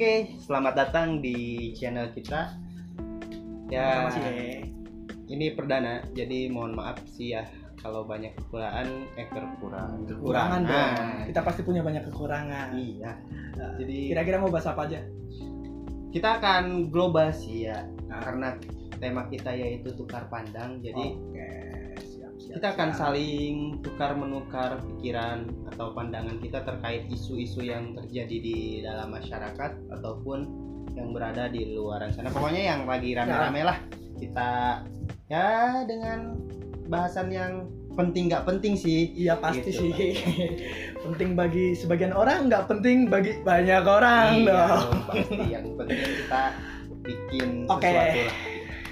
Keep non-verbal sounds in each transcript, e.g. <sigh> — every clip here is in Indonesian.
Oke, selamat datang di channel kita. Ya, ini perdana, jadi mohon maaf sih ya kalau banyak kekurangan, eh kekurangan, Kekurangan dong. Nah, Kita pasti punya banyak kekurangan. Iya. Nah, Jadi Kira-kira mau bahas apa aja? kita akan global sih ya, Nah. karena tema kita yaitu tukar pandang. Jadi siap, siap, kita akan siap. saling tukar menukar pikiran atau pandangan kita terkait isu-isu yang terjadi di dalam masyarakat ataupun yang berada di luar sana pokoknya yang lagi rame-rame lah kita ya dengan bahasan yang penting nggak penting sih Iya pasti Gitu, sih. <laughs> penting bagi sebagian orang, nggak penting bagi banyak orang Iya, dong. pasti yang penting kita bikin Oke. sesuatu lah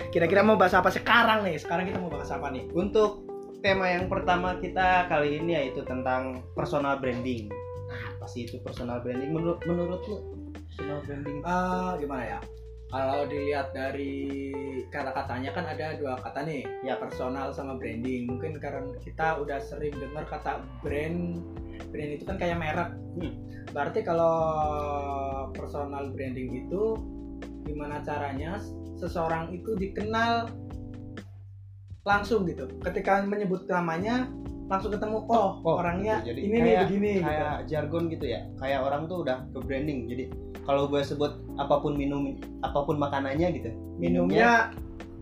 Kira-kira mau bahas apa sekarang nih? Sekarang kita mau bahas apa nih? untuk tema yang pertama kita kali ini yaitu tentang personal branding nah, apa sih itu personal branding menurut menurut lu personal branding Eh, gimana ya? Kalau dilihat dari kata-katanya kan ada dua kata nih, ya personal sama branding. Mungkin karena kita udah sering dengar kata brand, brand itu kan kayak merek. Hmm. Berarti kalau personal branding itu gimana caranya seseorang itu dikenal langsung gitu. Ketika menyebut namanya langsung ketemu oh, Oh, orangnya gitu. Jadi ini nih kayak- begini gitu. kayak jargon gitu ya kayak orang tuh udah ke branding jadi kalau gue sebut apa pun minum apa pun makanannya gitu minumnya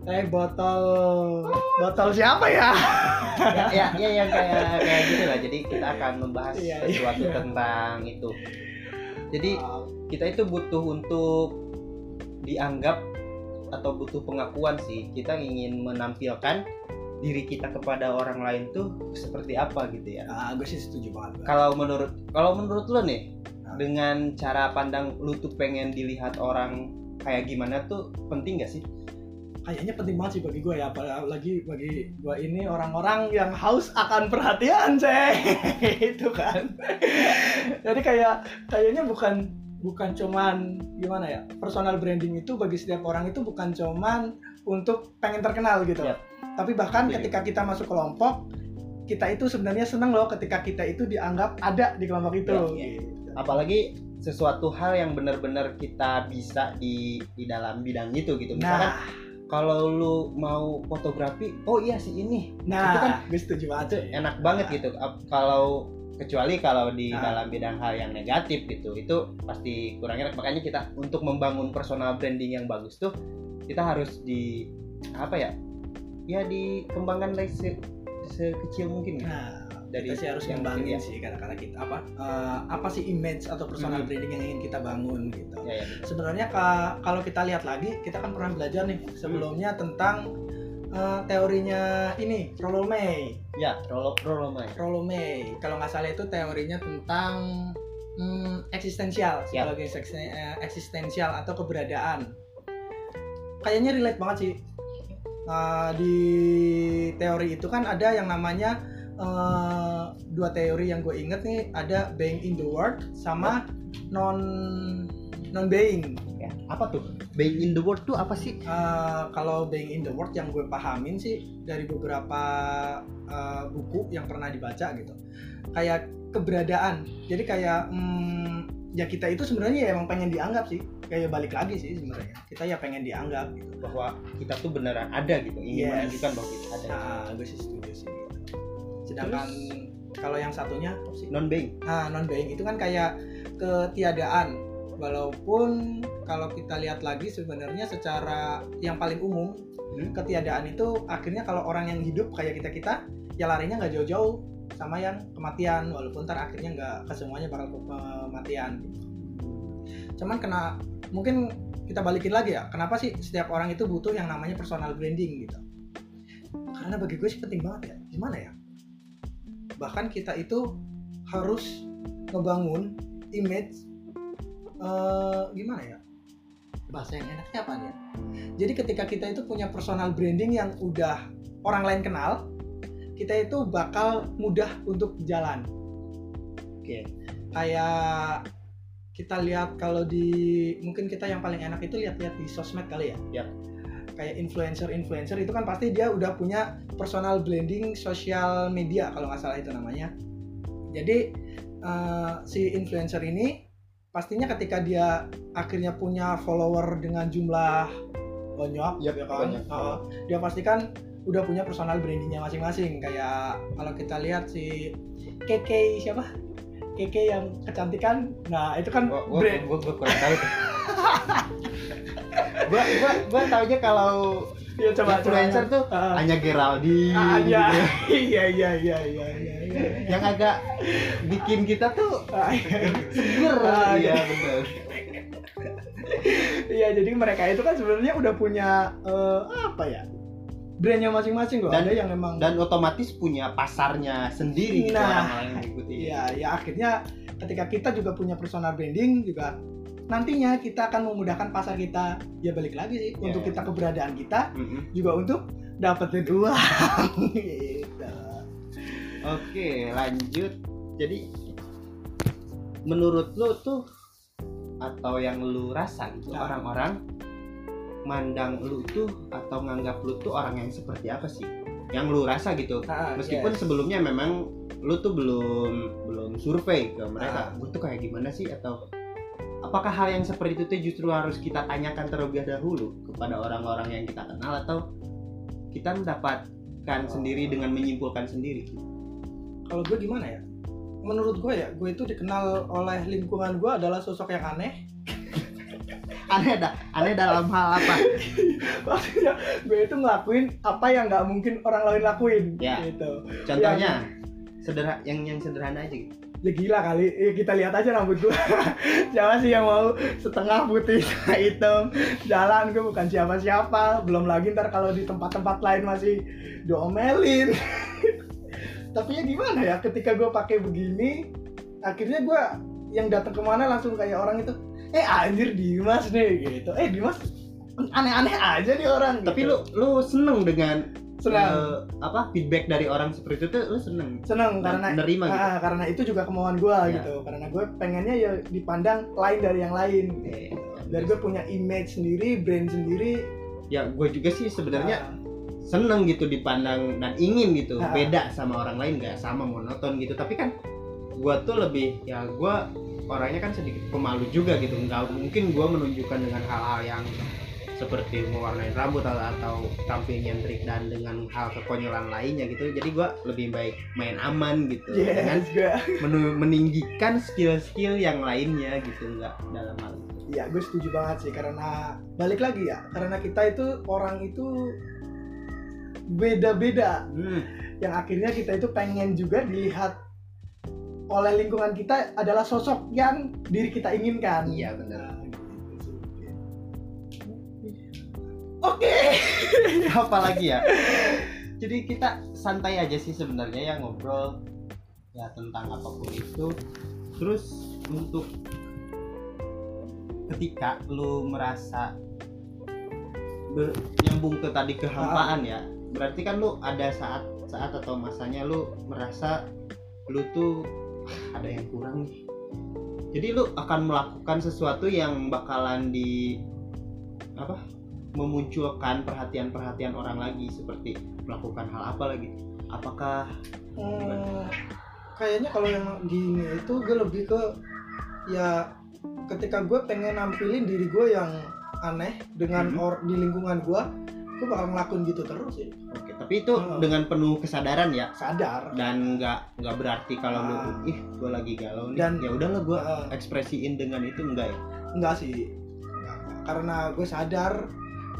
teh botol botol siapa ya ya, ya ya yang kayak kayak gitu lah jadi kita akan membahas iya, sesuatu iya. tentang itu jadi kita itu butuh untuk dianggap atau butuh pengakuan sih kita ingin menampilkan diri kita kepada orang lain tuh seperti apa gitu ya ah gue sih setuju banget Bang. kalau menurut kalau menurut lo nih Nah. dengan cara pandang lu tuh pengen dilihat orang kayak gimana tuh penting gak sih kayaknya penting banget sih bagi gue ya apalagi bagi gue ini orang-orang yang haus akan perhatian ceh <laughs> itu kan jadi kayak kayaknya bukan bukan cuman gimana ya personal branding itu bagi setiap orang itu bukan cuman untuk pengen terkenal gitu. Yap. tapi bahkan ketika kita masuk kelompok kita itu sebenarnya seneng loh ketika kita itu dianggap ada di kelompok itu. Yap. Gitu. apalagi sesuatu hal yang benar-benar kita bisa di di dalam bidang itu gitu. Misalkan nah. kalau lu mau fotografi oh iya sih ini. Nah itu kan gue setuju banget enak banget gitu. Ap- kalau kecuali kalau di Nah. dalam bidang hal yang negatif gitu itu pasti kurang enak makanya kita untuk membangun personal branding yang bagus tuh kita harus di apa ya ya dikembangkan dari se- sekecil mungkin gitu. nah dari kita sih harus yang ngembangin mungkin sih kata-kata kita apa eh, apa sih image atau personal Hmm. branding yang ingin kita bangun gitu ya, ya, ya. sebenarnya ka- kalau kita lihat lagi kita kan pernah belajar nih sebelumnya tentang eh, teorinya ini Rollo May ya Rolo May. Rollo May. Kalau nggak salah itu teorinya tentang hmm, eksistensial Ya. eksis- eh, eksistensial atau keberadaan. Kayaknya relate banget sih. Eh, di teori itu kan ada yang namanya eh, dua teori yang gue inget nih. Ada being in the world sama non non being ya? Apa tuh? Being in the world tuh apa sih? Eh, kalau being in the world yang gue pahamin sih dari beberapa eh, buku yang pernah dibaca gitu. Kayak keberadaan. Jadi kayak hmm, ya kita itu sebenarnya ya emang pengen dianggap sih. Kayak balik lagi sih sebenarnya. Kita ya pengen dianggap gitu. Bahwa kita tuh beneran ada gitu. Ingin Yes. menunjukkan bahwa kita ada. Nah gue sih setuju sih. Gitu. sedangkan kalau yang satunya non being Nah, non being itu kan kayak ketiadaan. Walaupun kalau kita lihat lagi sebenarnya secara yang paling umum, Hmm. ketiadaan itu akhirnya kalau orang yang hidup kayak kita-kita ya larinya nggak jauh-jauh sama yang kematian walaupun ntar akhirnya nggak kesemuanya bakal ke kematian. Cuman kena mungkin kita balikin lagi ya, kenapa sih setiap orang itu butuh yang namanya personal branding gitu? Karena bagi gue sih penting banget ya. Gimana ya? Bahkan kita itu harus ngebangun image eh, gimana ya bahasa yang enaknya apa nih ya? jadi ketika kita itu punya personal branding yang udah orang lain kenal kita itu bakal mudah untuk jalan oke kayak kita lihat kalau di mungkin kita yang paling enak itu lihat-lihat di sosmed kali ya. Yap. Kayak influencer-influencer itu kan pasti dia udah punya personal branding sosial media kalau nggak salah itu namanya. Jadi eh, si influencer ini pastinya ketika dia akhirnya punya follower dengan jumlah banyak Yap, ya kan. banyak. Uh, dia pasti kan udah punya personal brandingnya masing-masing. Kayak kalau kita lihat si KK siapa? KK yang kecantikan. Nah itu kan gua gua, brand. gua, gua kurang tahu <laughs> gua gua gua taunya kalau ya coba influencer tuh Ah. hanya Geraldine Ah, gitu iya. ya. <laughs> iya iya iya iya iya iya yang agak bikin kita tuh Ah, iya. seger Ah, iya iya. betul <laughs> Iya, jadi mereka itu kan sebenarnya udah punya eh, apa ya? Brandnya masing-masing loh. Dan- Ada yang memang dan otomatis punya pasarnya sendiri gitu Nah, orang-orang yang mengikuti Iya, ya akhirnya ketika kita juga punya personal branding juga nantinya kita akan memudahkan pasar kita ya balik lagi sih Iya, untuk iya. kita keberadaan kita Mm-mm. juga untuk dapetin uang <laughs> gitu. oke lanjut jadi menurut lu tuh atau yang lu rasa gitu Nah. orang-orang mandang lu tuh atau nganggap lu tuh orang yang seperti apa sih yang lu rasa gitu Nah, meskipun yes. sebelumnya memang lu tuh belum belum survei ke mereka Ah. gue tuh kayak gimana sih atau apakah hal yang seperti itu tuh justru harus kita tanyakan terlebih dahulu kepada orang-orang yang kita kenal atau kita mendapatkan Oh. sendiri dengan menyimpulkan sendiri kalau gue gimana ya? Menurut gue ya, gue itu dikenal oleh lingkungan gue adalah sosok yang aneh. <laughs> aneh dah aneh dalam hal apa <laughs> Maksudnya gue itu ngelakuin apa yang nggak mungkin orang lain lakuin Ya. gitu. contohnya sederhana yang yang sederhana aja gitu Ya gila kali, Eh, kita lihat aja rambut gue <laughs> Siapa sih yang mau setengah putih <laughs> hitam? Jalan gue bukan siapa-siapa. Belum lagi ntar kalau di tempat-tempat lain masih diomelin. <laughs> Tapi ya gimana ya ketika gue pakai begini Akhirnya gue yang datang ke mana langsung kayak orang itu Eh anjir Dimas nih gitu. Eh Dimas aneh-aneh aja nih orang tapi gitu. lu lu seneng dengan senang. Eh, apa feedback dari orang seperti itu tuh lu seneng? Seneng dan karena menerima gitu. Ah, karena itu juga kemauan gue Ya. gitu. Karena gue pengennya ya dipandang lain dari yang lain. Oke. dan gue punya image sendiri brand sendiri. Ya gue juga sih sebenarnya Ah, seneng gitu dipandang dan ingin gitu. Ah. beda sama orang lain gak sama monoton gitu. Tapi kan gue tuh lebih ya gue orangnya kan sedikit pemalu juga gitu. Nggak mungkin gue menunjukkan dengan hal-hal yang seperti mewarnai rambut atau, atau tampil nyentrik dan dengan hal kekonyolan lainnya gitu. Jadi gue lebih baik main aman gitu. Dengan yes gue menu- meninggikan skill-skill yang lainnya gitu nggak dalam hal itu. Ya gue setuju banget sih. Karena balik lagi ya karena kita itu orang itu beda-beda. Hmm. yang akhirnya kita itu pengen juga dilihat oleh lingkungan kita adalah sosok yang diri kita inginkan. Iya benar Oke. <laughs> apa lagi ya? Jadi kita santai aja sih sebenarnya ya ngobrol ya tentang apa pun itu. Terus untuk ketika lu merasa ber- nyambung ke tadi kehampaan ya berarti kan lu ada saat saat atau masanya lu merasa lu tuh "Ah, ada yang kurang nih. Jadi lu akan melakukan sesuatu yang bakalan di apa memunculkan perhatian-perhatian orang lagi seperti melakukan hal apa lagi? Apakah Hmm, kayaknya kalau yang gini itu gue lebih ke ya ketika gue pengen nampilin diri gue yang aneh dengan Mhm. or di lingkungan gue gue bakal ngelakuin gitu terus sih. Oke tapi itu Hmm. dengan penuh kesadaran ya? Sadar. Dan nggak nggak berarti kalau lu Ah. ih gue lagi galau nih. Dan- ya udahlah gue Ah. ekspresiin dengan itu enggak ya? Enggak sih. Karena gue sadar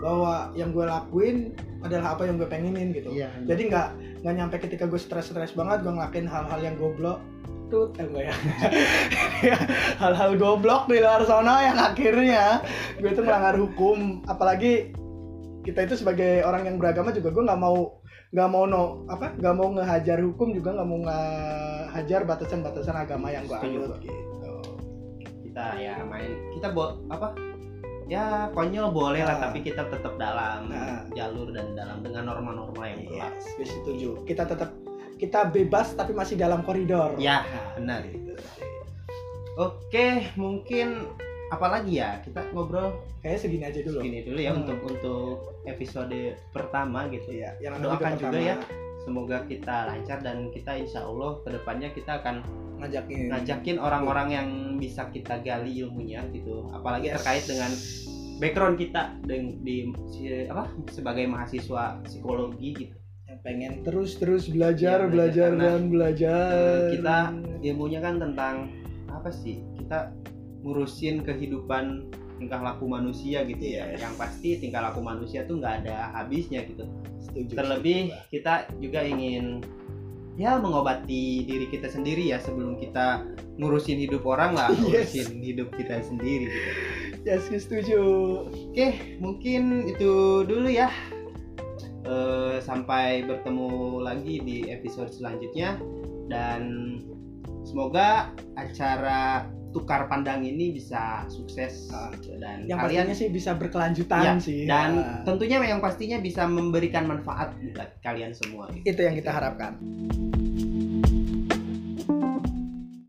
bahwa yang gue lakuin adalah apa yang gue pengenin gitu. Iya jadi nggak nggak nyampe ketika gue stres-stres banget gue ngelakuin hal-hal yang goblok. Tut eh enggak <laughs> ya. Hal-hal goblok di luar sana yang akhirnya gue itu melanggar hukum. Apalagi kita itu sebagai orang yang beragama juga gue nggak mau nggak mau no apa nggak mau ngehajar hukum juga nggak mau ngehajar batasan-batasan agama yang gue anut gitu. Kita ya main kita bo apa ya konyol boleh lah Ah. tapi kita tetap dalam Ah. jalur dan dalam dengan norma-norma yang berlaku yes gue setuju kita tetap kita bebas tapi masih dalam koridor ya Nah, benar gitu. oke mungkin apalagi ya kita ngobrol kayaknya segini aja dulu segini dulu ya Hmm. untuk untuk episode pertama gitu Iya, yang Doakan juga ya. Semoga kita lancar dan kita insya Allah ke depannya kita akan ngajakin. ngajakin orang-orang yang bisa kita gali ilmunya gitu. Apalagi Yes. terkait dengan background kita di, di apa sebagai mahasiswa psikologi gitu. Yang pengen terus terus belajar Iya, belajar, belajar, dan belajar. Eh, kita ilmunya kan tentang apa sih? Kita ngurusin kehidupan tingkah laku manusia gitu ya. Yes. yang pasti tingkah laku manusia tuh nggak ada habisnya gitu setuju terlebih setuju. kita juga ingin ya mengobati diri kita sendiri ya sebelum kita ngurusin hidup orang lah <laughs> Yes. ngurusin hidup kita sendiri gitu yes setuju oke mungkin itu dulu ya Eh, sampai bertemu lagi di episode selanjutnya dan semoga acara tukar pandang ini bisa sukses dan yang kalian sih bisa berkelanjutan Ya, sih dan Ya. tentunya yang pastinya bisa memberikan manfaat buat kalian semua gitu. itu yang kita harapkan